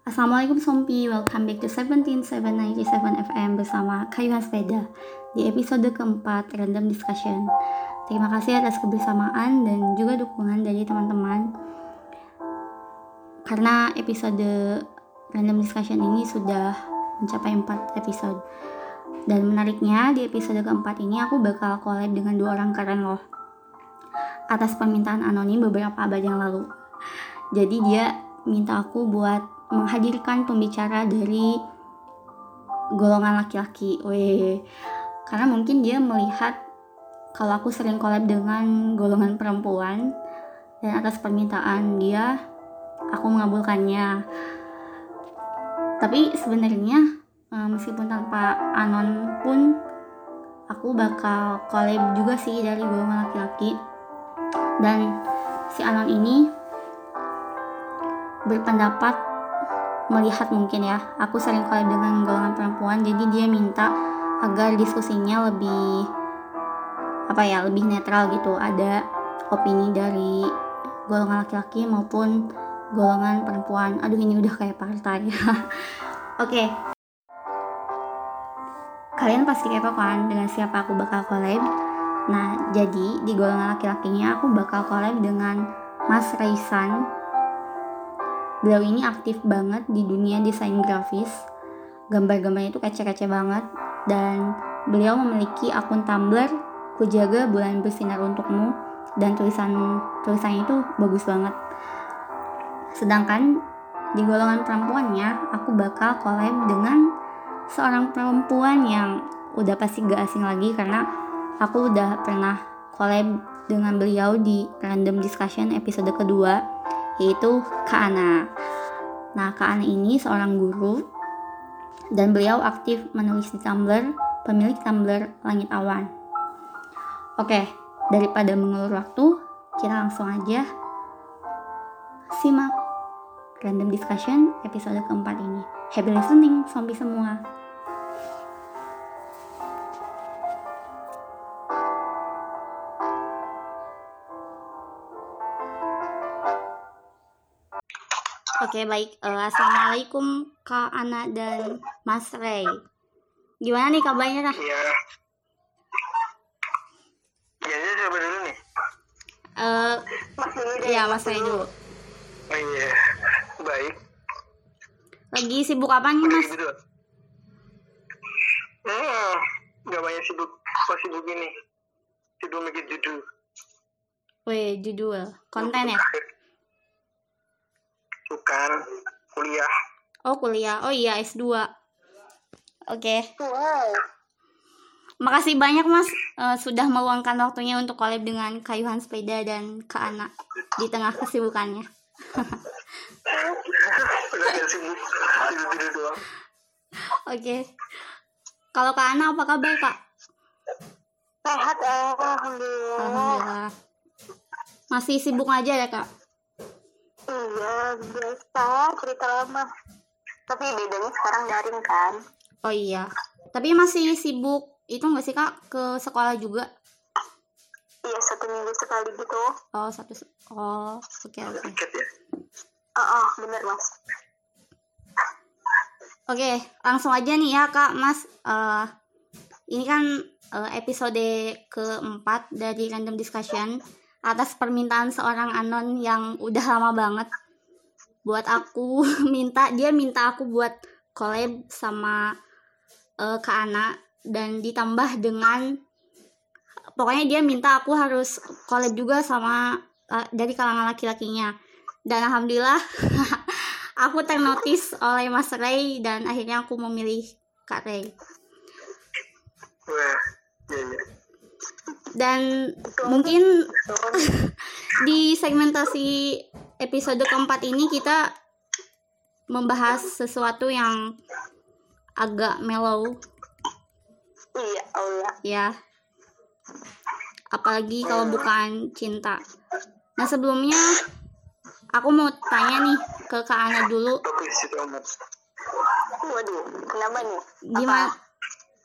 Assalamualaikum Sompi, welcome back to 17797 FM bersama Kayuhan Sepeda di episode keempat Random Discussion. Terima kasih atas kebersamaan dan juga dukungan dari teman-teman. Karena episode Random Discussion ini sudah mencapai 4 episode. Dan menariknya di episode keempat ini aku bakal collab dengan dua orang keren loh. Atas permintaan anonim beberapa abad yang lalu. Jadi dia minta aku buat menghadirkan pembicara dari golongan laki-laki. Weh. Karena mungkin dia melihat kalau aku sering collab dengan golongan perempuan dan atas permintaan dia aku mengabulkannya. Tapi sebenarnya eh, meskipun tanpa anon pun aku bakal collab juga sih dari golongan laki-laki. Dan si anon ini berpendapat melihat mungkin ya. Aku sering collab dengan golongan perempuan jadi dia minta agar diskusinya lebih apa ya lebih netral gitu. Ada opini dari golongan laki-laki maupun golongan perempuan. Aduh ini udah kayak partai. Oke. Okay. kalian pasti kepo kan dengan siapa aku bakal collab? Nah jadi di golongan laki-lakinya aku bakal collab dengan Mas Raisan Beliau ini aktif banget di dunia desain grafis. Gambar-gambarnya itu kece-kece banget dan beliau memiliki akun Tumblr Kujaga Bulan Bersinar Untukmu dan tulisan tulisannya itu bagus banget. Sedangkan di golongan perempuannya aku bakal collab dengan seorang perempuan yang udah pasti gak asing lagi karena aku udah pernah collab dengan beliau di random discussion episode kedua yaitu Kak Ana. Nah, Kak Ana ini seorang guru dan beliau aktif menulis di Tumblr, pemilik Tumblr Langit Awan. Oke, daripada mengulur waktu, kita langsung aja simak random discussion episode keempat ini. Happy listening, zombie semua. Oke baik, uh, assalamualaikum Kak Ana dan Mas Ray. Gimana nih kabarnya kak? Iya. Iya, ya, siapa dulu nih? Uh, mas dulu deh. Iya, Mas Ray dulu. Oh iya, baik. Lagi sibuk apa nih Mas? Gitu. Hmm, gak banyak sibuk, kok sibuk ini. Sibuk bikin judul. Wih, judul, konten ya? Bukan, kuliah. Oh, kuliah. Oh iya, S2. Oke. Okay. Wow. Makasih banyak Mas uh, sudah meluangkan waktunya untuk collab dengan Kayuhan Sepeda dan Kak Ana di tengah kesibukannya. Oke. Okay. Kalau Kak Ana apa kabar Kak? Sehat, alhamdulillah. Alhamdulillah. Masih sibuk aja ya Kak? Iya, biasa cerita lama. Tapi bedanya sekarang daring kan. Oh iya. Tapi masih sibuk itu nggak sih kak ke sekolah juga? Iya satu minggu sekali gitu. Oh satu. Oh oke okay, oke. Okay. Ya? Oh, oh bener mas. Oke okay, langsung aja nih ya kak mas. Uh, ini kan uh, episode keempat dari random discussion atas permintaan seorang anon yang udah lama banget buat aku minta. Dia minta aku buat collab sama uh, Kak Ana dan ditambah dengan pokoknya dia minta aku harus collab juga sama uh, dari kalangan laki-lakinya. Dan alhamdulillah aku ternotis oleh Mas Ray dan akhirnya aku memilih Kak Ray. Iya, iya dan mungkin di segmentasi episode keempat ini kita membahas sesuatu yang agak mellow. Iya Allah ya. Apalagi kalau bukan cinta. Nah sebelumnya aku mau tanya nih ke Kak Ana dulu. Waduh kenapa nih? Gimana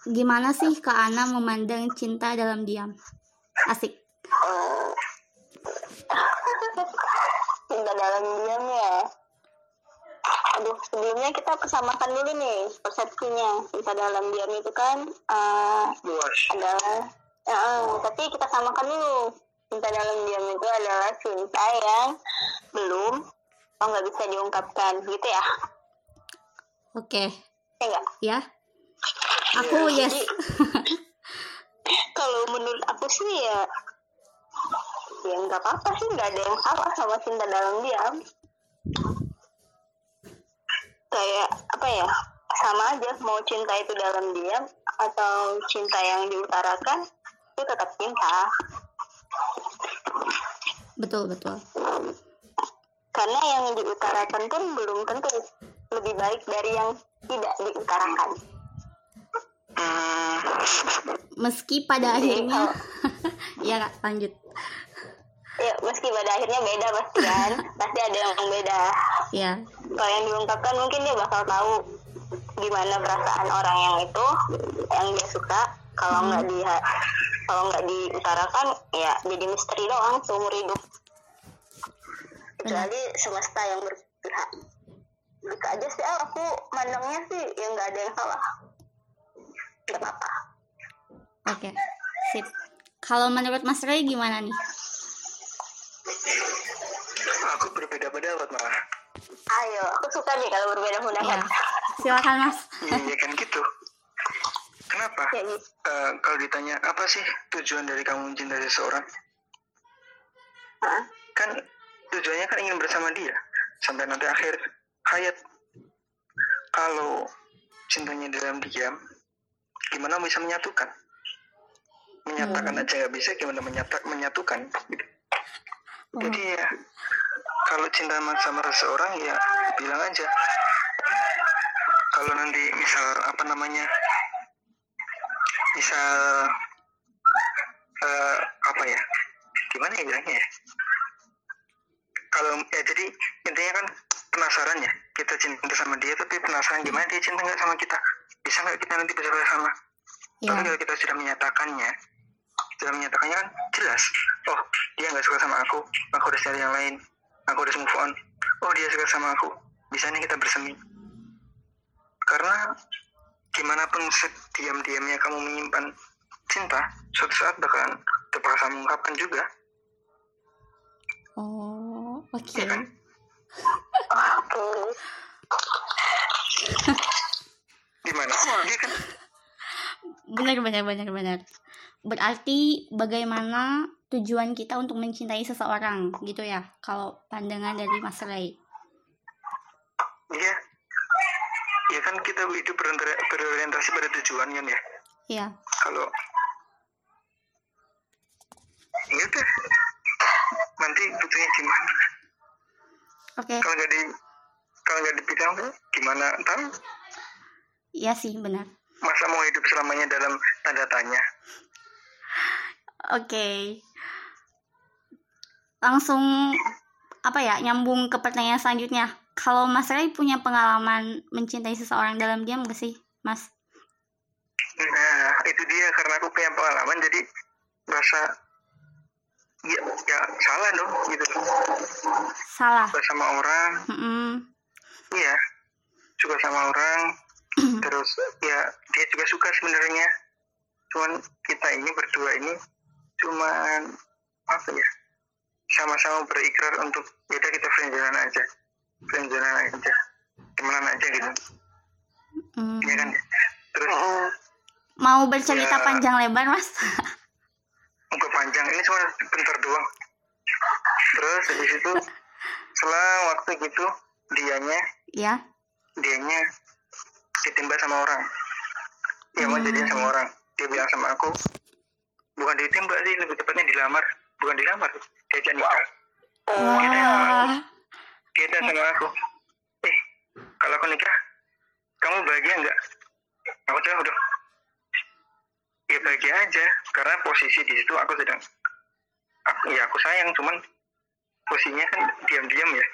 gimana sih Kak Ana memandang cinta dalam diam? Asik. cinta dalam diam ya. aduh sebelumnya kita kesamakan dulu nih persepsinya cinta dalam diam itu kan luas adalah ya, eh, tapi kita samakan dulu cinta dalam diam itu adalah cinta yang belum oh nggak bisa diungkapkan gitu ya Oke, ya enggak ya. Aku yes. kalau menurut aku sih ya ya nggak apa-apa sih nggak ada yang salah sama cinta dalam diam kayak apa ya sama aja mau cinta itu dalam diam atau cinta yang diutarakan itu tetap cinta Betul, betul. karena yang diutarakan pun belum tentu lebih baik dari yang tidak diutarakan Hmm, Meski pada akhirnya kalau- ya Kak, lanjut. ya meski pada akhirnya beda pasti kan. Pasti ada yang beda. Ya. kalau yang diungkapkan mungkin dia bakal tahu gimana perasaan orang yang itu yang dia suka. Kalau nggak di kalau nggak diutarakan ya jadi misteri doang seumur hidup. Kecuali semesta yang berpihak. Gitu aja sih ah, aku mandangnya sih yang nggak ada yang salah nggak apa-apa Oke. Sip. Kalau menurut Mas Ray gimana nih? aku berbeda pendapat malah ayo aku suka nih kalau berbeda Ya. pendapat Silakan Mas. iya kan gitu kenapa ya, gitu. Eh, kalau ditanya apa sih tujuan dari kamu mencintai seseorang Hah? kan tujuannya kan ingin bersama dia sampai nanti akhir hayat kalau cintanya dalam diam gimana bisa menyatukan? Menyatakan Hmm. aja nggak bisa gimana menyata, menyatukan? Gitu. Oh, jadi ya kalau cinta sama- seseorang ya bilang aja. Kalau nanti misal apa namanya misal eh, apa ya gimana ya bilangnya ya? Kalau ya jadi intinya kan penasaran ya kita cinta sama dia tapi penasaran gimana dia cinta nggak sama kita bisa nggak kita nanti bersama ya. tapi kalau kita sudah menyatakannya sudah menyatakannya kan jelas. Oh dia nggak suka sama aku aku harus cari yang lain. Aku harus move on. Oh dia suka sama aku. Bisa nih kita bersemi. Karena gimana pun diam-diamnya kamu menyimpan cinta suatu saat bakalan terpaksa mengungkapkan juga. Oh, oke. ya kan gimana dia kan Benar, benar, benar, benar. Berarti bagaimana tujuan kita untuk mencintai seseorang gitu ya? Kalau pandangan dari Mas Ray. dia ya kan kita hidup berorientasi pada tujuan kan ya Ya. kalau ya udah nanti butuhnya gimana Oke. kalau nggak di kalau nggak dibilang gimana tahu Iya sih, benar. masa mau hidup selamanya dalam tanda tanya Oke. Langsung apa ya? Nyambung ke pertanyaan selanjutnya. Kalau Mas Ray punya pengalaman mencintai seseorang dalam diam gak sih, Mas? nah itu dia karena aku punya pengalaman jadi merasa ya, ya salah dong gitu Salah. suka sama orang iya suka sama orang terus ya dia juga suka sebenarnya cuman kita ini berdua ini cuman apa ya sama-sama berikrar untuk yaudah kita friendzonan aja friendzonan aja temenan aja gitu Mm. ya kan terus Mm-mm. Mau bercerita Ya. panjang lebar, Mas? untuk panjang ini cuma bentar doang terus habis itu selang waktu gitu dianya ya. dianya ditembak sama orang. Ya mau Hmm. jadian sama orang. Dia bilang sama aku bukan ditembak sih. Lebih tepatnya dilamar. Bukan dilamar diajak nikah Wah. dia bilang sama aku. Eh kalau aku nikah kamu bahagia nggak? Aku jawab dong ya bahagia aja. Karena posisi di situ aku sedang aku, ya aku sayang cuman posisinya kan diam-diam ya.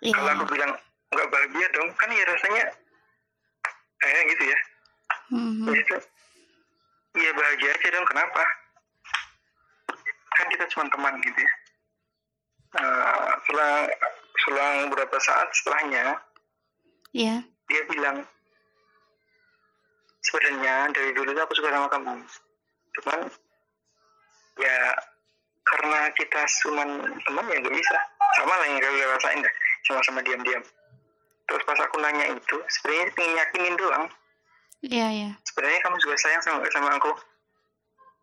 Iya. kalau aku bilang nggak bahagia dong kan ya rasanya eh gitu ya. Mhm. ya itu ya bahagia aja dong. Kenapa? Kan kita cuma teman gitu ya. Eh, selang selang beberapa saat setelahnya Iya. dia bilang sebenarnya dari dulu tuh aku suka sama kamu. Cuman ya karena kita cuma teman ya gak bisa. Sama lah yang kalian rasain dah sama-sama diam-diam terus pas aku nanya itu sebenarnya pengen yakinin doang. Iya, iya. sebenarnya kamu juga sayang sama sama aku.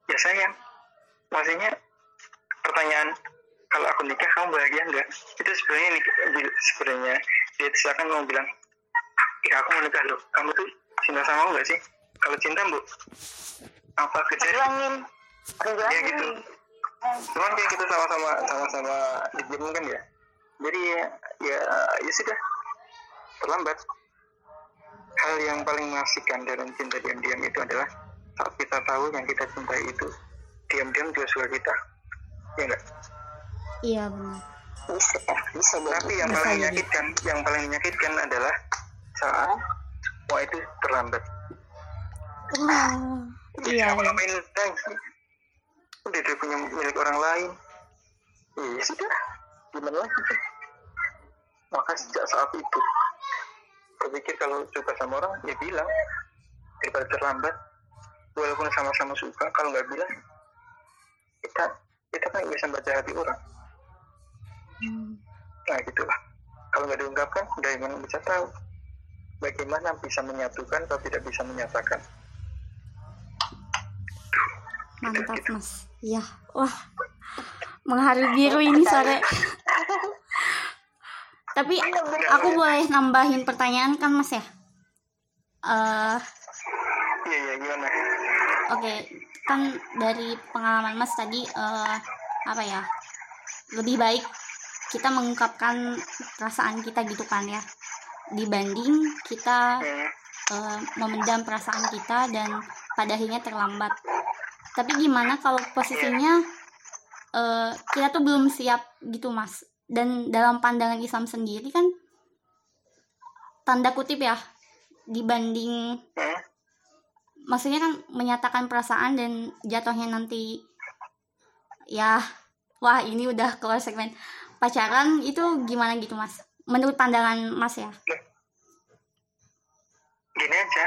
Ya sayang. Maksudnya pertanyaan kalau aku nikah kamu bahagia enggak itu sebenarnya sebenarnya. Dia silakan mau bilang ya aku mau nikah loh. Kamu tuh cinta sama aku enggak sih? Kalau cinta bu apa kejadian ya gitu. Cuman kayak kita sama-sama sama-sama diam kan ya. Jadi ya ya, ya sudah terlambat. Hal yang paling mengasihkan dalam cinta diam-diam itu adalah saat kita tahu yang kita cintai itu diam-diam juga suka kita. Ya enggak Iya, benar. bisa ya bisa tapi yang Bisa paling menyakitkan yang paling menyakitkan adalah saat semua itu terlambat. Wah. Iya, Kamu iya. ngapain? Lagi udah dia punya milik orang lain. Ya sudah. Gimana lagi? Maka sejak saat itu berpikir kalau suka sama orang ya bilang daripada terlambat walaupun sama-sama suka kalau nggak bilang kita kita kan bisa baca hati orang Hmm. nah gitulah kalau nggak diungkapkan bagaimana bisa tahu bagaimana bisa menyatukan atau tidak bisa menyatakan Mantap, Mas. Iya. Wah. Menghari biru ini sore. Tapi aku boleh nambahin pertanyaan kan, Mas ya? Eh, iya iya gimana oke. Kan dari pengalaman Mas tadi eh apa ya? Lebih baik kita mengungkapkan perasaan kita gitu kan ya. Dibanding kita hmm. eh, memendam perasaan kita dan pada akhirnya terlambat. Tapi gimana kalau posisinya eh, kita tuh belum siap gitu mas? Dan dalam pandangan Islam sendiri kan tanda kutip ya dibanding Hmm. maksudnya kan menyatakan perasaan dan jatuhnya nanti ya wah ini udah keluar segmen pacaran itu gimana gitu mas? Menurut pandangan mas ya? gini aja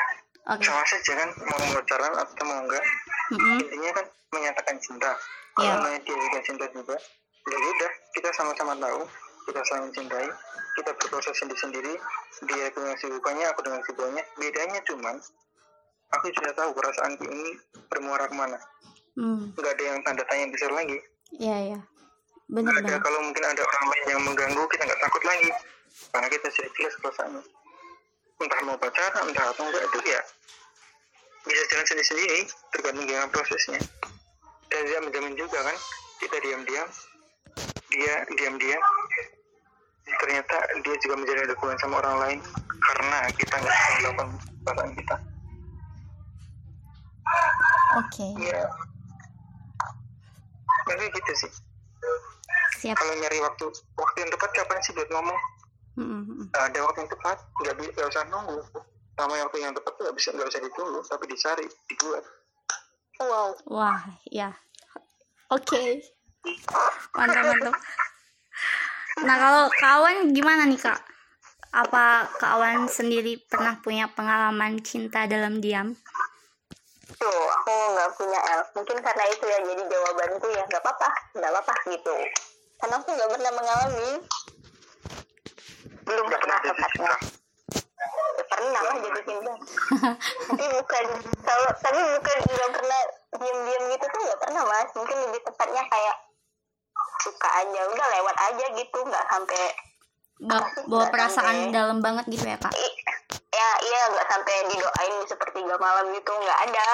Oke. sama saja kan mau pacaran atau mau enggak Mm-mm. intinya kan menyatakan cinta kalau dia juga cinta juga ya udah kita sama-sama tahu kita saling mencintai kita berproses sendiri-sendiri. Dia dengan kesibukannya aku dengan kesibukannya bedanya cuman aku sudah tahu perasaanku ini bermuara ke mana. Hmm. nggak ada yang tanda tanya besar lagi. Iya ya. nggak ada. kalau mungkin ada orang lain yang mengganggu kita nggak takut lagi. Karena kita sudah jelas perasaannya. Entah mau pacaran entah apa enggak itu ya bisa jalan sendiri-sendiri tergantung dengan prosesnya. Dan dia menjamin juga kan kita diam-diam dia diam-diam ternyata dia juga menjalin hubungan sama orang lain karena kita nggak bisa melakukan perasaan kita Oke. ya Makanya gitu sih Siap. kalau nyari waktu waktu yang tepat kapan sih buat ngomong Mm, mm, mm. Nah, ada waktu yang tepat nggak bi- nggak usah nunggu sama waktu yang tepat nggak bisa nggak usah ditunggu tapi dicari dibuat wow Wah, ya. Oke. Mantap, mantap. Nah, kalau kawan gimana nih, Kak? Apa kawan sendiri pernah punya pengalaman cinta dalam diam? tuh aku nggak punya L. Mungkin karena itu ya jadi jawabanku ya. Nggak apa-apa nggak apa-apa gitu. Karena aku nggak pernah mengalami. Belum nggak pernah tepatnya. Ya, pernah lah jatuh cinta. Tapi bukan kalau tapi bukan nggak pernah diam-diam gitu tuh nggak pernah mas. Mungkin lebih tepatnya kayak suka aja udah lewat aja gitu nggak sampai Ba- bawa perasaan dalam banget gitu ya, Kak? i- ya iya nggak sampai didoain di sepertiga malam gitu nggak ada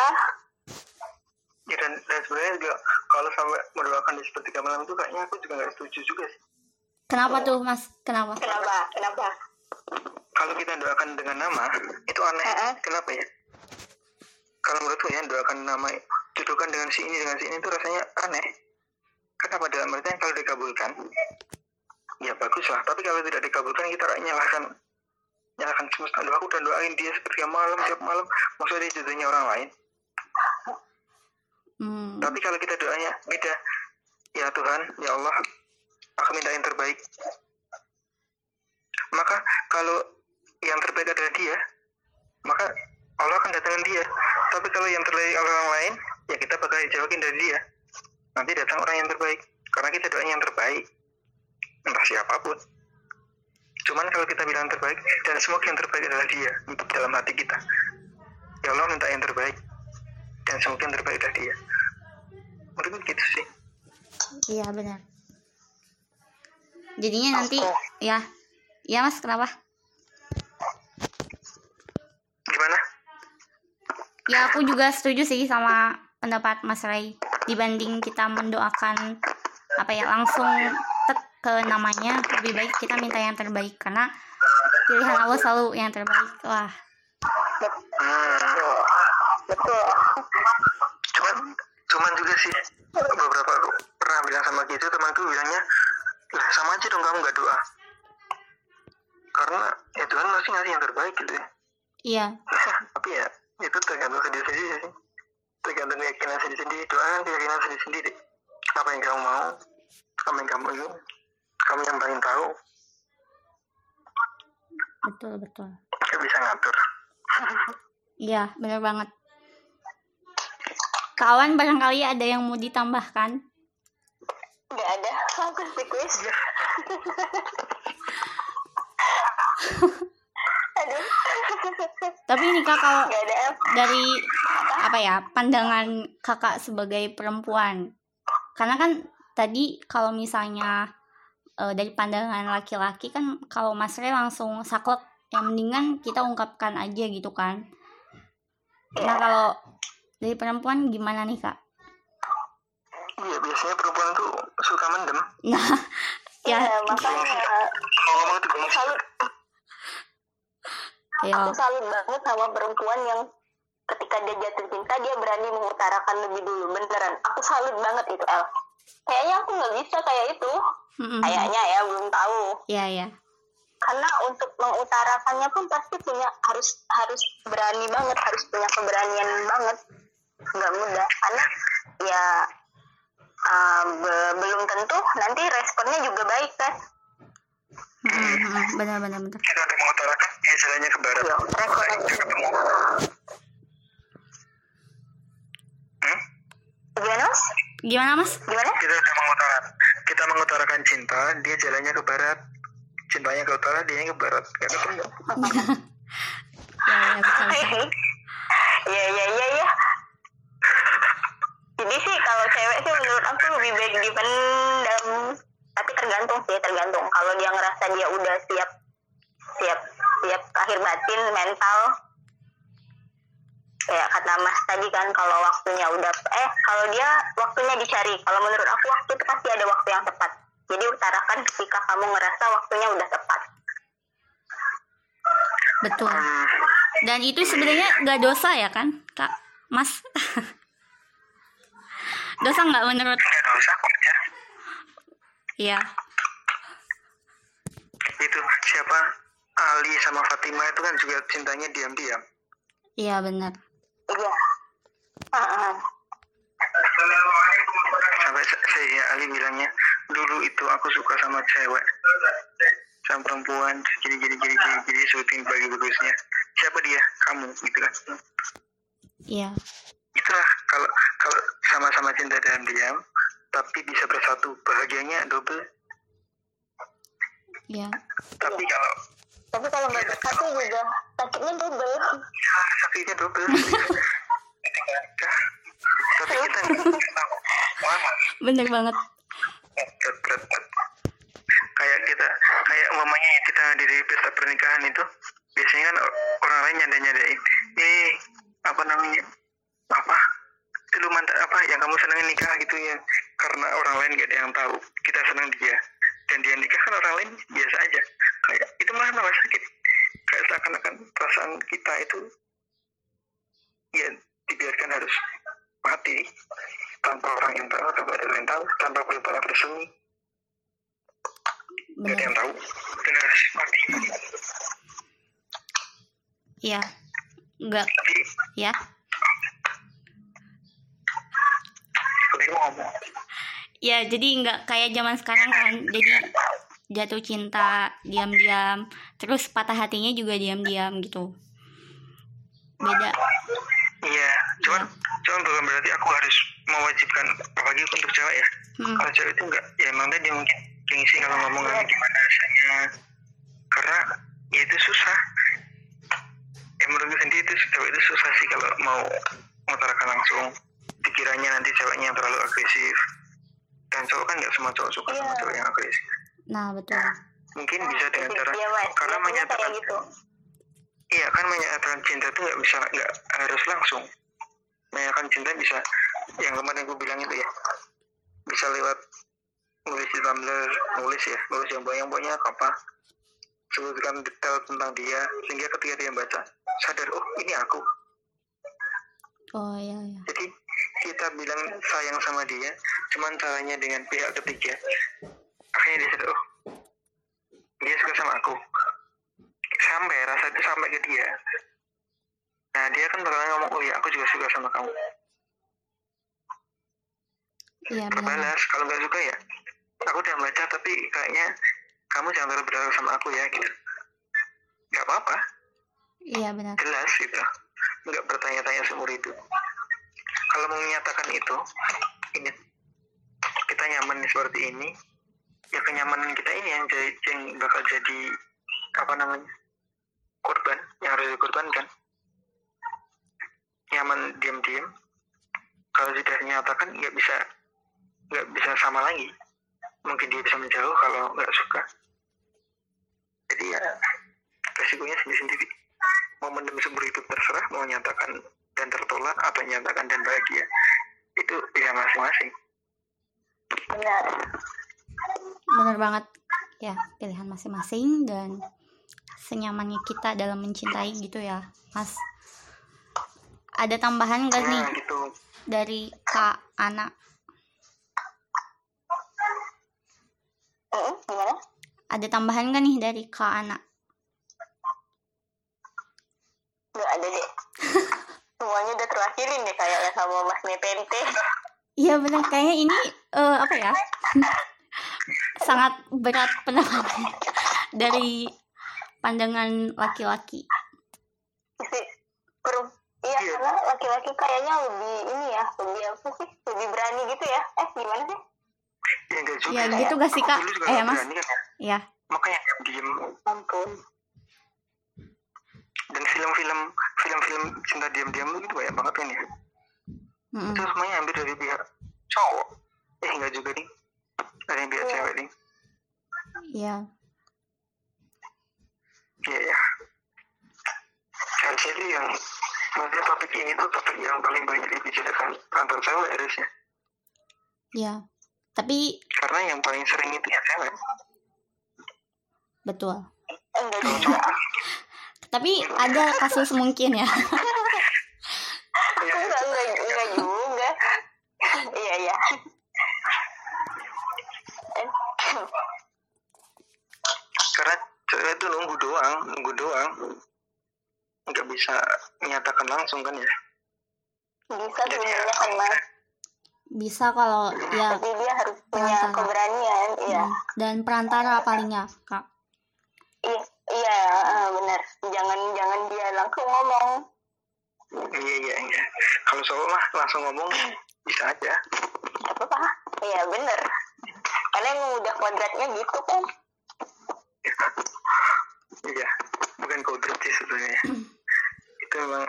ya, dan, dan sebenarnya juga kalau sampai mendoakan di sepertiga malam itu kayaknya aku juga nggak setuju juga sih Kenapa tuh, Mas? Kenapa? kenapa kenapa kalau kita doakan dengan nama itu aneh Heeh. kenapa ya kalau menurutku ya doakan nama jodohkan dengan si ini dengan si ini itu rasanya aneh kenapa? Dalam artian kalau dikabulkan ya bagus lah tapi kalau tidak dikabulkan kita nyalahkan nyalahkan semesta. Loh, aku udah doain dia sepertiga malam tiap malam. Maksudnya dia jodohnya orang lain. Hmm. Tapi kalau kita doanya beda, ya Tuhan, ya Allah, aku minta yang terbaik. Maka kalau yang terbaik adalah dia maka Allah akan datangin dia. Tapi kalau yang terbaik orang lain ya kita bakal jauhin dari dia nanti datang orang yang terbaik. Karena kita doain yang terbaik. Entah siapa pun. Cuman kalau kita bilang terbaik dan semoga yang terbaik adalah dia untuk dalam hati kita. Ya Allah minta yang terbaik. Dan semoga yang terbaik adalah dia. Mungkin gitu sih. Iya benar. Jadinya nanti Oke. ya. Ya mas kenapa? Gimana? Ya aku juga setuju sih sama pendapat mas Ray dibanding kita mendoakan apa ya langsung tek ke namanya lebih baik kita minta yang terbaik. Karena pilihan Allah selalu yang terbaik wah betul. Cuman cuman juga sih beberapa pernah bilang sama gitu temanku bilangnya lah sama aja dong kamu nggak doa. Karena ya Tuhan masih ngasih yang terbaik gitu ya. Iya. Tapi ya itu tergantung ke diri sendiri sih tergantung keyakinan sendiri sendiri. Doa kan keyakinan sendiri sendiri. Apa yang kamu mau apa yang kamu ingin kamu yang paling tahu. Betul betul. Nggak bisa ngatur. Iya bener banget. Kawan barangkali ada yang mau ditambahkan? Nggak ada. Aku sih quiz aduh. Tapi ini kak kalau nggak ada. F. dari apa ya pandangan kakak sebagai perempuan. Karena kan tadi kalau misalnya eh, dari pandangan laki-laki kan kalau Mas Re langsung saklek yang mendingan kita ungkapkan aja gitu kan. Nah kalau dari perempuan gimana nih kak? Iya biasanya perempuan tuh suka mendem. Nah ya. Iya, makanya salut ayo aku salut banget sama perempuan yang ketika dia jatuh cinta dia berani mengutarakan lebih dulu. Beneran. Aku salut banget itu El. Kayaknya aku nggak bisa kayak itu. Mm-mm. kayaknya ya belum tahu. Iya ya karena untuk mengutarakannya pun pasti punya harus harus berani banget harus punya keberanian banget. Nggak mudah karena ya uh, be- belum tentu nanti responnya juga baik kan? Benar benar benar. Kita untuk mengutarakan dia jalannya ke barat. Iya, Kalau kita ketemu gimana mas? Gimana mas? Gimana? Kita mengutarakan kita mengutarakan cinta dia jalannya ke barat. Cintanya ke utara dia ke barat. Gak ketemu. Ya ya bisa bisa ya ya ya ya jadi sih kalau cewek sih menurut aku lebih baik dipendam. Tapi tergantung sih tergantung. Kalau dia ngerasa dia udah siap siap siap lahir batin mental kayak kata mas tadi kan kalau waktunya udah eh kalau dia waktunya dicari. Kalau menurut aku waktu itu pasti ada waktu yang tepat. Jadi utarakan ketika kamu ngerasa waktunya udah tepat. Betul. Hmm, dan itu sebenarnya nggak dosa ya kan kak? Mas? Dosa nggak menurut? Nggak dosa kok ya. Iya. Itu siapa? Ali sama Fatima itu kan juga cintanya diam-diam. Iya benar iya. Sampai sa- saya Ali bilangnya dulu itu aku suka sama cewek. Sama perempuan. Gini gini gini gini gini syuting bagi bagusnya. Siapa dia? Kamu gitu kan. Iya. Itulah kalau kalau sama-sama cinta dalam diam tapi bisa bersatu. Bahagianya double. Iya. Tapi kalau tapi kalau nggak bersatu juga sakitnya double ya, sakitnya double Ketika nikah, tapi kita lama bener banget. Berat berat berat. kayak kita kayak umpamanya kita di pesta pernikahan itu biasanya kan orang lain nyanda nyadain eh apa namanya apa itu lu mantan apa yang kamu senengin nikah gitu ya. Karena orang lain gak ada yang tahu kita senang dia. Dan dia nikah kan orang lain biasa aja. Kayak itu malah malah sakit. Kayak seakan-akan perasaan kita itu ya dibiarkan harus mati. Tanpa orang yang tahu tanpa ada yang tahu tanpa berbalas bersemi gak ada yang tahu. Dan harus mati. Iya nggak. Tapi ya. Ya jadi nggak kayak zaman sekarang kan. Jadi jatuh cinta diam-diam. Terus patah hatinya juga diam-diam gitu. Beda iya cuman cuman bukan berarti aku harus mewajibkan apalagi untuk cewek ya Hmm. kalau cewek itu enggak ya emang tadi mungkin gengsi kalau ngomong nanti gimana rasanya karena ya itu susah ya menurut gue sendiri itu cewek itu susah sih kalau mau mengutarakan langsung pikirannya nanti ceweknya yang terlalu agresif dan cowok kan nggak semua cowok suka sama Iya. cewek yang agresif nah betul mungkin bisa dengan cara Iya, Mas. karena menyatakan kayak gitu. Iya kan menyatakan cinta itu nggak bisa nggak harus langsung. Menyatakan cinta bisa yang kemarin gue bilang itu ya. Bisa lewat nulis di Tumblr nulis ya nulis yang banyak banyak apa. Sebutkan detail tentang dia sehingga ketika dia baca sadar oh ini aku. Oh iya iya. Jadi kita bilang sayang sama dia cuman caranya dengan pihak ketiga. Akhirnya dia sadar oh dia suka sama aku sampai rasa itu sampai ke dia. Nah dia kan bakalan ngomong oh ya aku juga suka sama kamu. Iya benar. Berbalas kalau nggak suka ya aku udah baca tapi kayaknya kamu jangan terlalu berharap sama aku ya gitu. Nggak apa-apa. Iya benar. Jelas gitu. Nggak bertanya-tanya seumur itu kalau mau menyatakan itu ini. Kita nyaman seperti ini. Ya kenyamanan kita ini yang jadi yang bakal jadi apa namanya korban yang harus dikorbankan. Nyaman diam-diam. Kalau sudah dinyatakan nggak bisa nggak bisa sama lagi. Mungkin dia bisa menjauh kalau nggak suka. Jadi ya. resikonya sendiri-sendiri. Mau mendem seumur hidup terserah mau nyatakan dan tertolak atau nyatakan dan bahagia. Itu pilihan masing-masing. Benar. benar banget. Ya pilihan masing-masing dan senyamannya kita dalam mencintai gitu ya mas. Ada tambahan gak nih? nah gitu. Dari kak Ana. Mm, gimana? ada tambahan gak nih dari kak Ana? Nggak ada deh. Semuanya udah terwakilin deh kayaknya sama Mas Nepente. Iya benar kayaknya ini eh, apa ya? Sangat berat pendapat dari pandangan laki-laki. Iya, Iya. karena laki-laki kayaknya lebih ini ya, lebih apa sih? Lebih berani gitu ya. Eh, gimana sih? ya enggak juga Ya gitu gak sih kak? Eh mas, berani kan ya. ya makanya diem Ampun. dan film-film film-film cinta diam-diam itu banyak banget kan ya Mm-mm. itu semuanya ambil dari pihak cowok eh enggak juga nih dari pihak Iya. cewek nih Iya iya ya dan jadi yang maksudnya topik ini tuh topik yang paling banyak dibicarakan antar cewek harusnya ya tapi karena yang paling sering itu ya cewek betul. Tapi ada kasus mungkin ya. ya, Enggak, enggak, enggak juga. Iya, iya. Cewek itu nunggu doang nunggu doang nggak bisa menyatakan langsung kan ya Bisa sebenarnya kan, Mas. Bisa kalau ya Tapi dia harus punya Perantara. keberanian. Iya. mm, dan perantara palingnya kak. Iya, iya, benar. Jangan jangan dia langsung ngomong. iya iya iya kalau cowok mah langsung ngomong bisa aja Apa apa? Iya, benar. Karena emang udah kodratnya gitu kan. Iya bukan kodrat sih sebenarnya itu memang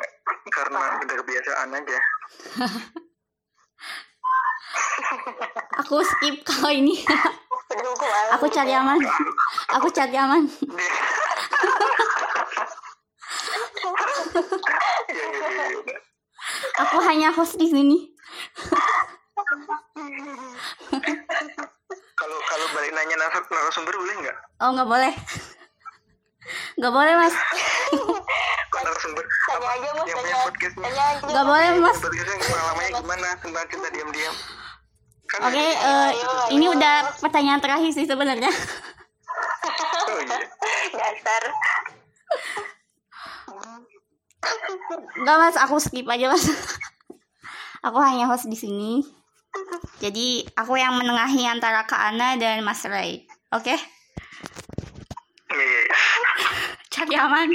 karena udah kebiasaan aja Aku skip kalau ini. Aku cari aman. Aku cari aman. Aku hanya host di sini. kalau kalau balik nanya narasum- narasumber boleh nggak Oh nggak boleh. Nggak boleh mas. narasumber Tanya aja, Mas. yang punya podcastnya. Nggak boleh mas. podcastnya pengalamannya gimana tentang cinta diam-diam kan Oke, ada- eh, Ayo, ini ayo. udah pertanyaan terakhir sih sebenarnya. oh iya Dasar. Enggak mas, aku skip aja mas. aku hanya host di sini. Jadi aku yang menengahi antara Kak Ana dan Mas Ray. Oke? karyawan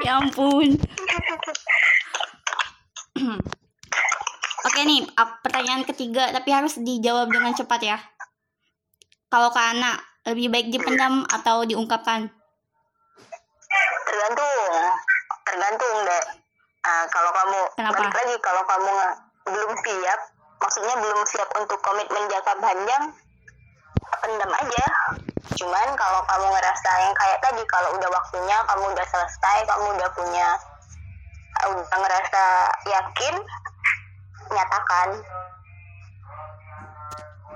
ya ampun. Oke nih pertanyaan ketiga tapi harus dijawab dengan cepat ya. Kalau ke anak lebih baik dipendam atau diungkapkan? Tergantung. Tergantung deh Ah, kalau kamu Kenapa? balik lagi kalau kamu belum siap maksudnya belum siap untuk komitmen jangka panjang pendam aja. Cuman kalau kamu ngerasa yang kayak tadi kalau udah waktunya kamu udah selesai kamu udah punya udah ngerasa yakin nyatakan.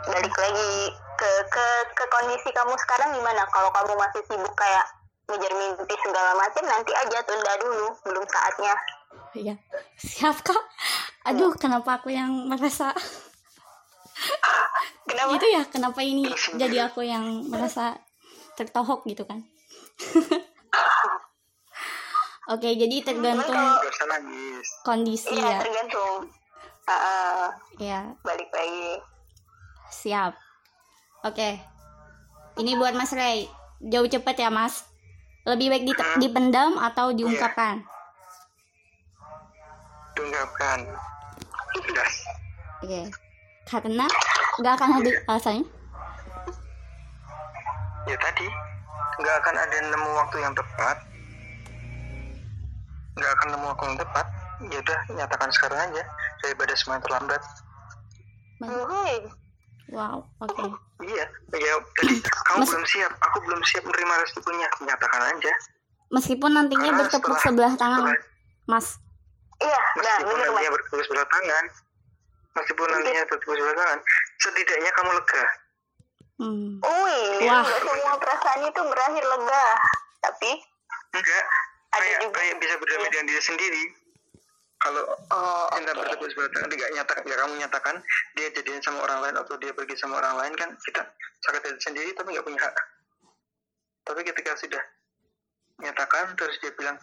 Balik lagi ke ke ke kondisi kamu sekarang gimana? Kalau kamu masih sibuk kayak ngejar mimpi segala macam nanti aja tunda dulu belum saatnya. Iya, siap kak. Aduh, kenapa aku yang merasa kenapa itu ya? Kenapa ini jadi aku yang merasa tertohok gitu kan? Oke, jadi tergantung usah nangis. kondisi iya ya. tergantung Ah, Ya, balik lagi siap. Oke. Ini buat Mas Ray. Jauh cepet ya, Mas. Lebih baik dite- dipendam atau diungkapkan? Diungkapkan. Oke. Karena nggak akan ada alasannya. Ya tadi, nggak akan ada nemu waktu yang tepat. Nggak akan nemu waktu yang tepat. Ya udah, nyatakan sekarang aja daripada semuanya terlambat. Wow, oke. Iya, ya tadi kamu Mas- belum siap, aku belum siap menerima resikonya. Nyatakan aja. Meskipun nantinya Karena bertepuk setelah- sebelah tangan, setelah- Mas. Iya nah meskipun mas nantinya bertepuk sebelah tangan, meskipun nantinya bertepuk sebelah tangan, setidaknya kamu lega. Hmm. Wih, Wah. semua perasaan itu berakhir lega tapi Enggak, Ada kayak juga. kayak bisa berdamai dengan diri sendiri. Kalau oh cinta oke bertepuk sebelah tangan tidak nyatakan ya kamu nyatakan dia jadian sama orang lain atau dia pergi sama orang lain kan kita sakit hati sendiri tapi nggak punya hak tapi ketika sudah nyatakan terus dia bilang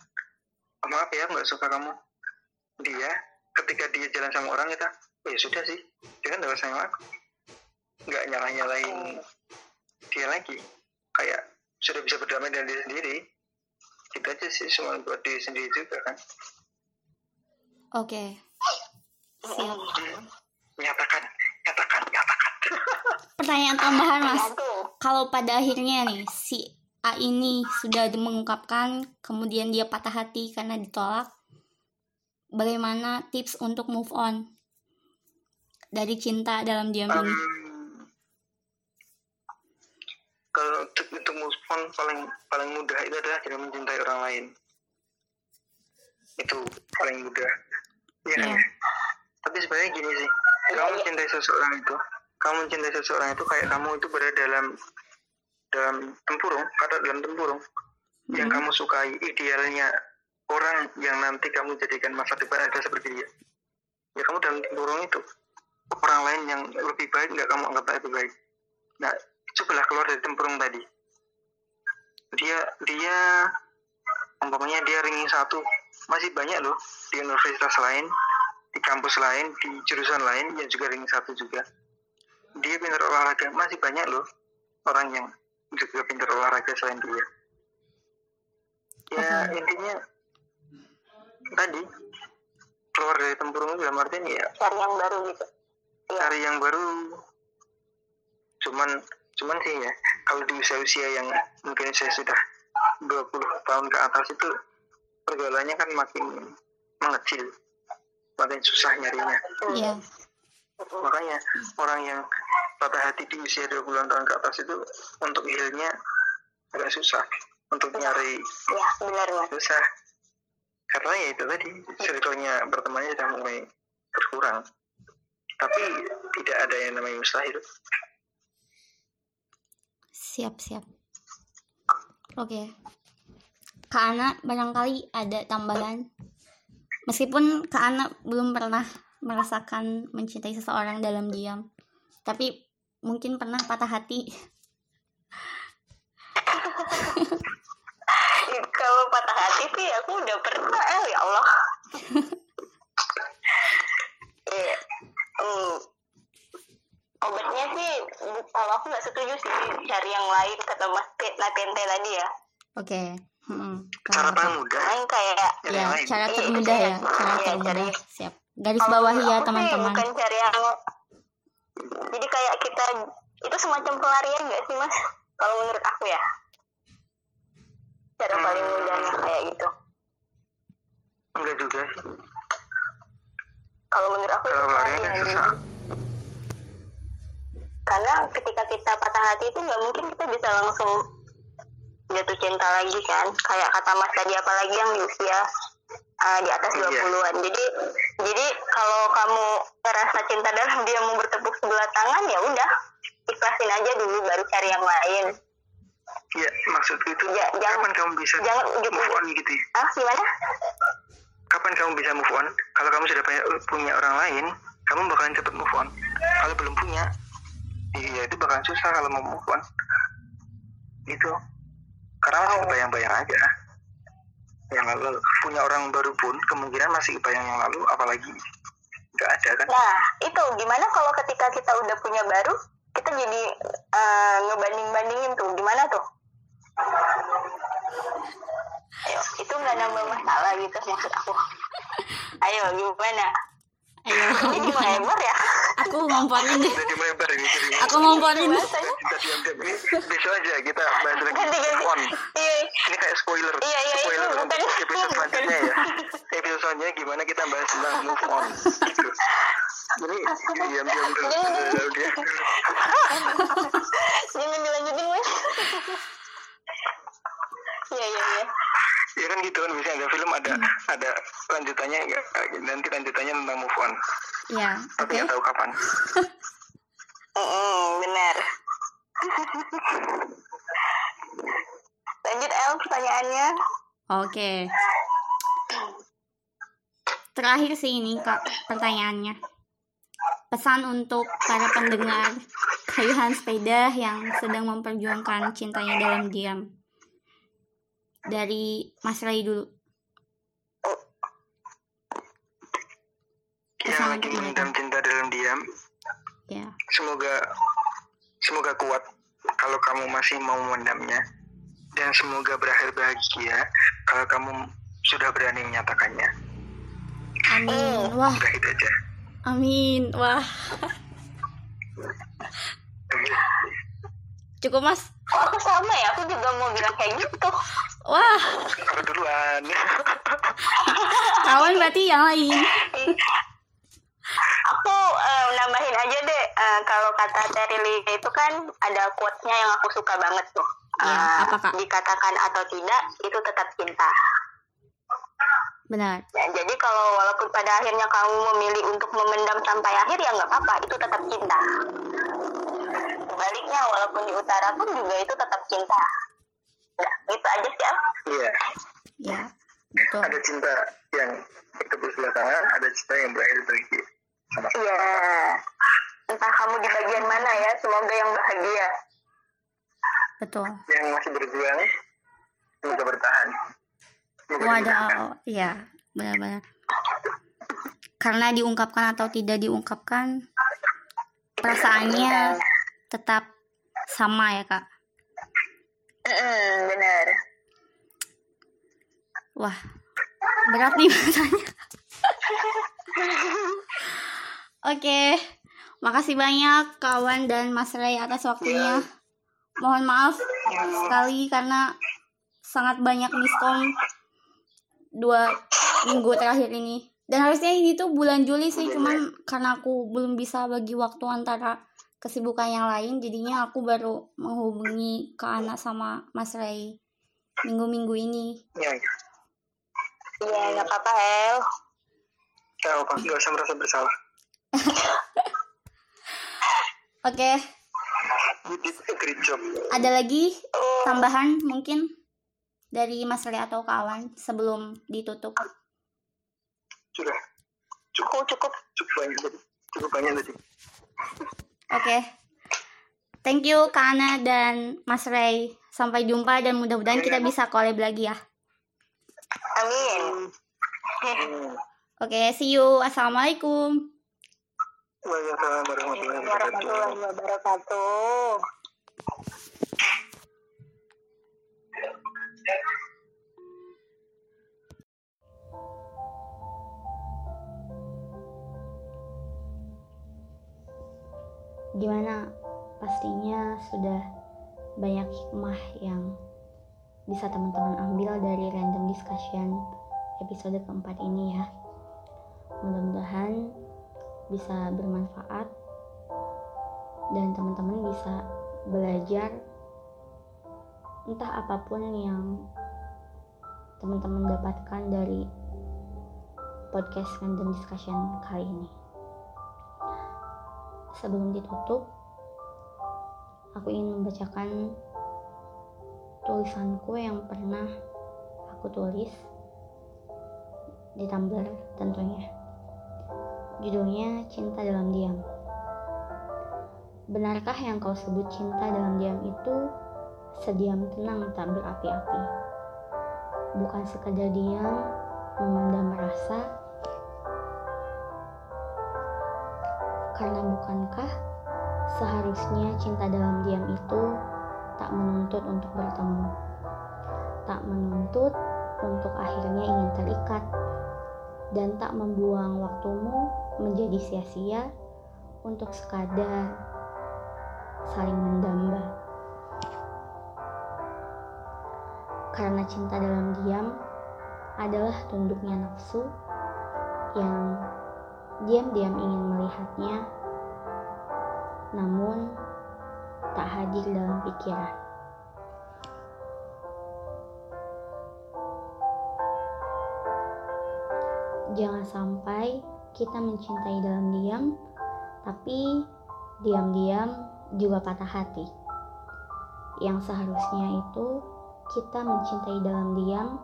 "Oh, maaf ya nggak suka kamu dia ketika dia jalan sama orang kita "Oh, ya sudah sih. Dia kan udah sama aku. Nggak nyalah nyalain dia lagi. Kayak sudah bisa berdamai dengan diri sendiri. Kita aja sih cuma buat diri sendiri juga kan. Oke. Siap. nyatakan nyatakan nyatakan. Pertanyaan tambahan, Mas. Kalau pada akhirnya nih si A ini sudah mengungkapkan, kemudian dia patah hati karena ditolak, bagaimana tips untuk move on dari cinta dalam diam ini? Kalau untuk, untuk move on paling paling mudah itu adalah dengan mencintai orang lain itu paling mudah ya kan Iya. ya? tapi sebenarnya gini sih kamu mencintai seseorang itu kamu mencintai seseorang itu kayak kamu itu berada dalam dalam tempurung kata dalam tempurung yang Hmm. kamu sukai idealnya orang yang nanti kamu jadikan masa depan ada seperti dia. Ya kamu dalam tempurung itu orang lain yang lebih baik nggak kamu anggap lebih baik. Nah cobalah keluar dari tempurung tadi. Dia dia umpamanya dia ringin satu. Masih banyak loh di universitas lain di kampus lain di jurusan lain yang juga ringin satu juga. Dia pintar olahraga. Masih banyak loh orang yang juga pintar olahraga selain dia. Ya intinya tadi. Keluar dari tempurung itu dalam artian ya cari yang baru gitu. Iya. cari yang baru. Cuman cuman sih ya kalau di usia usia yang mungkin saya sudah 20 tahun ke atas itu pergaulannya kan makin mengecil. Makin susah nyarinya. Iya. makanya orang yang patah hati di usia 20 tahun ke atas itu untuk healnya agak susah. Untuk nyari ya benar susah karena ya itu tadi circle-nya bertemannya sudah mulai berkurang tapi tidak ada yang namanya mustahil Siap, siap. Oke. Kak Ana barangkali ada tambahan. Meskipun Kak Ana belum pernah merasakan mencintai seseorang dalam diam. Tapi mungkin pernah patah hati. Kalau patah hati sih aku udah pernah eh ya Allah Iya. Hmm. obatnya sih kalau aku nggak setuju sih cari yang lain kata Mas Te- Natente tadi ya Oke. Hmm. cara Paham, paling Kak. mudah Main kayak Ya, yang lain cara termudah ya, cara Iya, termudah. cari- Siap. Garis menurut ya teman-teman. bukan cari yang jadi kayak kita itu semacam pelarian gak sih mas kalau menurut aku ya cara paling mudahnya kayak gitu? Enggak juga. Kalau menurut aku kalau pelarian yang susah karena ketika kita patah hati itu nggak mungkin kita bisa langsung jatuh cinta lagi kan? Kayak kata mas tadi apalagi yang di usia uh, di atas Iya. 20-an jadi jadi kalau kamu ngerasa cinta dalam dia mau bertepuk sebelah tangan ya udah ikhlasin aja dulu baru cari yang lain ya maksudku itu Ja- jangan- kapan kamu bisa jangan gitu. move on gitu ya? Ah gimana? Kapan kamu bisa move on? Kalau kamu sudah punya, punya orang lain kamu bakalan cepet move on. Kalau belum punya iya itu bakalan susah kalau mau move on. Gitu. Karena masih kebayang-bayang aja. Yang lalu punya orang baru pun kemungkinan masih kebayang yang lalu apalagi nggak ada kan? Nah itu gimana kalau ketika kita udah punya baru kita jadi uh, ngebanding-bandingin tuh? Gimana tuh ayo itu nggak nambah masalah gitu maksud aku. Ayo gimana? Ayo. jadi melebar ya? Aku ngomporin deh. jadi melebar ini jadi Aku ngomporin. kita diam-diam ini besok aja kita bahas lagi. Ganti ganti move on. iya. Ini kayak spoiler. Iya, iya, itu spoiler bukan- untuk episode selanjutnya ya. Episode selanjutnya gimana kita bahas tentang move on. Gitu ini diam diam dulu. Jangan, dilanjutin mas iya iya iya. ya kan gitu kan misalnya ada film ada ada lanjutannya nggak nanti lanjutannya tentang move on Ya, tapi oke. nggak tahu kapan Mm, benar lanjut El pertanyaannya Oke. Terakhir sih ini Kak pertanyaannya. Pesan untuk para pendengar kayuhan sepeda yang sedang memperjuangkan cintanya dalam diam. Dari Mas Rai dulu. yang Pesan lagi cinta dalam diam Ya. semoga semoga kuat kalau kamu masih mau mendamnya dan semoga berakhir bahagia kalau kamu sudah berani menyatakannya Amin. Wah, udah itu aja amin. Wah, cukup Mas. Oh aku sama ya aku juga mau bilang kayak gitu. Wah, aku duluan kawan berarti yang lain. aku eh, nambahin aja deh eh, kalau kata Terry Lee itu kan ada quote-nya yang aku suka banget tuh. Apa, Kak? dikatakan atau tidak itu tetap cinta Benar. Ya, jadi kalau walaupun pada akhirnya kamu memilih untuk memendam sampai akhir ya nggak apa-apa, itu tetap cinta. Sebaliknya walaupun di utara pun juga itu tetap cinta. Nah, itu aja sih. Iya Ya, betul. ada cinta yang bertepuk sebelah tangan ada cinta yang berakhir sama Iya. Entah kamu di bagian mana ya, semoga yang bahagia. Betul. yang masih berjuang semoga bertahan Semoga dimudahkan. Waduh, iya, benar-benar. Karena diungkapkan atau tidak diungkapkan, perasaannya tetap sama ya kak. Mm, benar. Wah, berat nih bahasanya. Oke, makasih banyak kawan dan Mas Ray atas waktunya. Mohon maaf sekali karena sangat banyak miskom dua minggu terakhir ini. Dan harusnya ini tuh bulan Juli sih, cuman karena aku belum bisa bagi waktu antara kesibukan yang lain, jadinya aku baru menghubungi ke anak sama Mas Ray minggu-minggu ini. ya ya Iya, nggak apa-apa, El. Gak apa nggak usah merasa bersalah Oke, job ada lagi tambahan mungkin dari Mas Ray atau kawan sebelum ditutup? sudah Aku cukup. cukup banyak tadi cukup banyak tadi Oke. Thank you Kak Ana dan Mas Ray. Sampai jumpa dan mudah-mudahan kita bisa collab lagi ya. Amin. Oke, see you. Assalamualaikum. Waalaikumsalam warahmatullahi wabarakatuh Warahmatullahi wabarakatuh. Gimana? Pastinya sudah banyak hikmah yang bisa teman-teman ambil dari random discussion episode keempat ini ya. Mudah-mudahan bisa bermanfaat dan teman-teman bisa belajar entah apa pun yang teman-teman dapatkan dari podcast random discussion kali ini sebelum ditutup aku ingin membacakan tulisanku yang pernah aku tulis di Tumblr tentunya. Judulnya Cinta Dalam Diam. Benarkah yang kau sebut cinta dalam diam itu sediam tenang tak berapi-api? Bukan sekadar diam memendam rasa, karena bukankah seharusnya cinta dalam diam itu tak menuntut untuk bertemu, tak menuntut untuk akhirnya ingin terikat, dan tak membuang waktumu menjadi sia-sia untuk sekadar saling mendamba. Karena cinta dalam diam adalah tunduknya nafsu yang diam-diam ingin melihatnya, namun tak hadir dalam pikiran. Jangan sampai kita mencintai dalam diam, tapi diam-diam juga patah hati. Yang seharusnya itu kita mencintai dalam diam,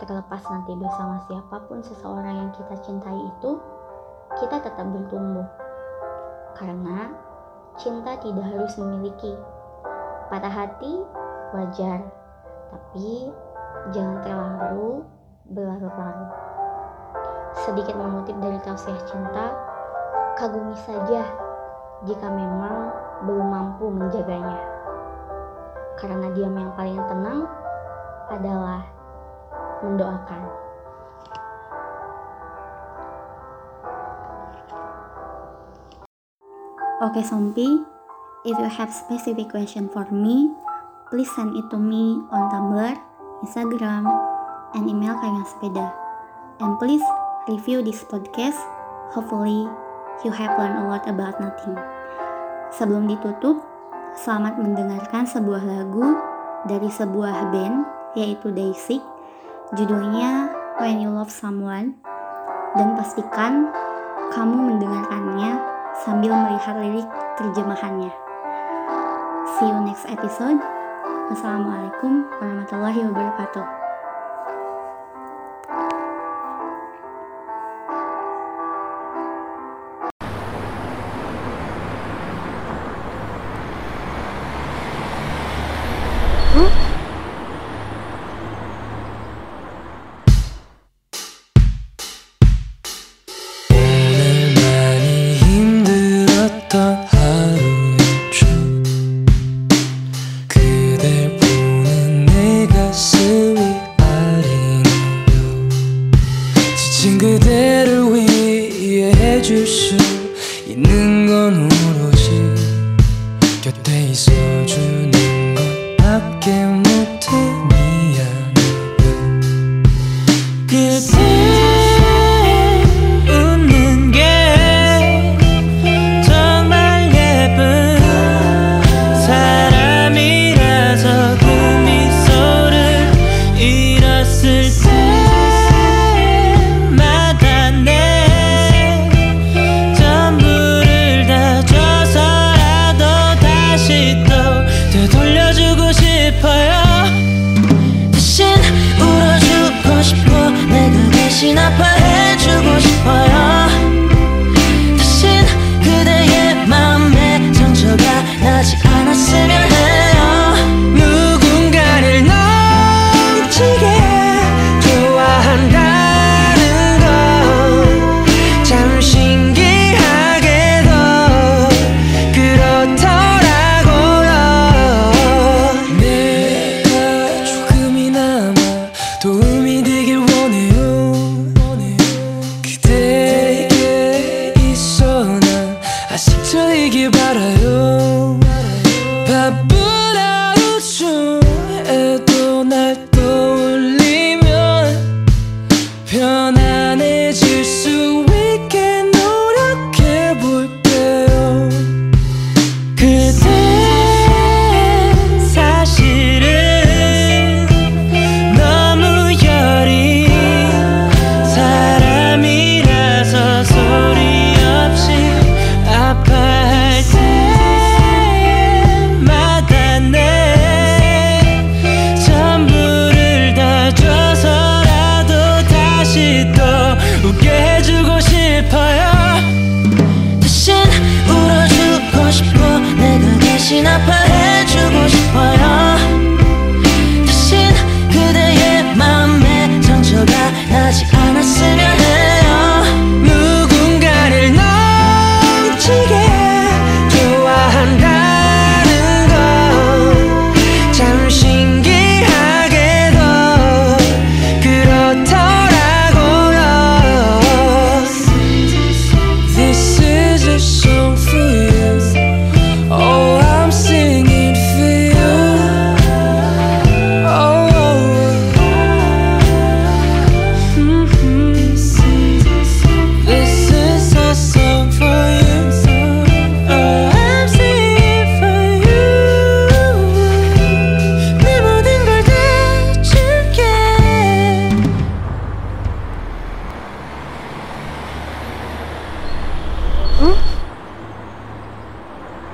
terlepas nanti bersama siapa pun seseorang yang kita cintai itu, kita tetap bertumbuh. Karena cinta tidak harus memiliki. Patah hati wajar, tapi jangan terlalu berlarut-larut. Sedikit mengutip dari tausiah cinta, kagumi saja jika memang belum mampu menjaganya. Karena diam yang paling tenang adalah mendoakan. Oke okay, Sompi, if you have specific question for me, please send it to me on Tumblr, Instagram, and email Kayang Sepeda. And please review this podcast. Hopefully, you have learned a lot about nothing. Sebelum ditutup, selamat mendengarkan sebuah lagu dari sebuah band yaitu Daisy. Judulnya When You Love Someone. Dan pastikan kamu mendengarkannya sambil melihat lirik terjemahannya. See you next episode. Wassalamualaikum warahmatullahi wabarakatuh.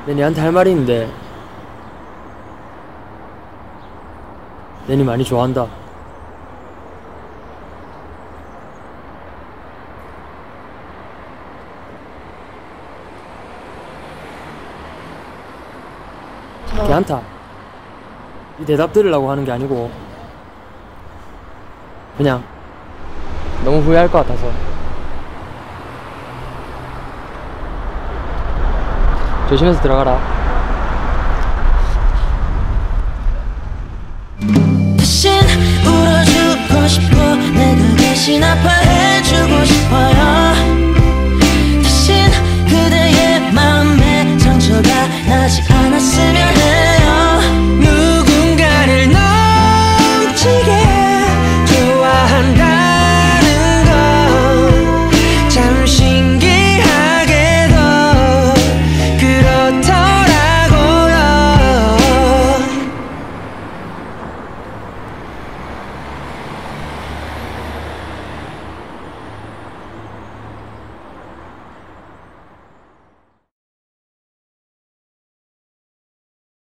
내 니한테 할 말이 있는데. 내니 많이 좋아한다. 걔한타 이 대답 들으려고 하는 게 아니고. 그냥 너무 후회할 것 같아서 조심해서 들어가라. 대신 울어주고 싶어. 내가 대신 아파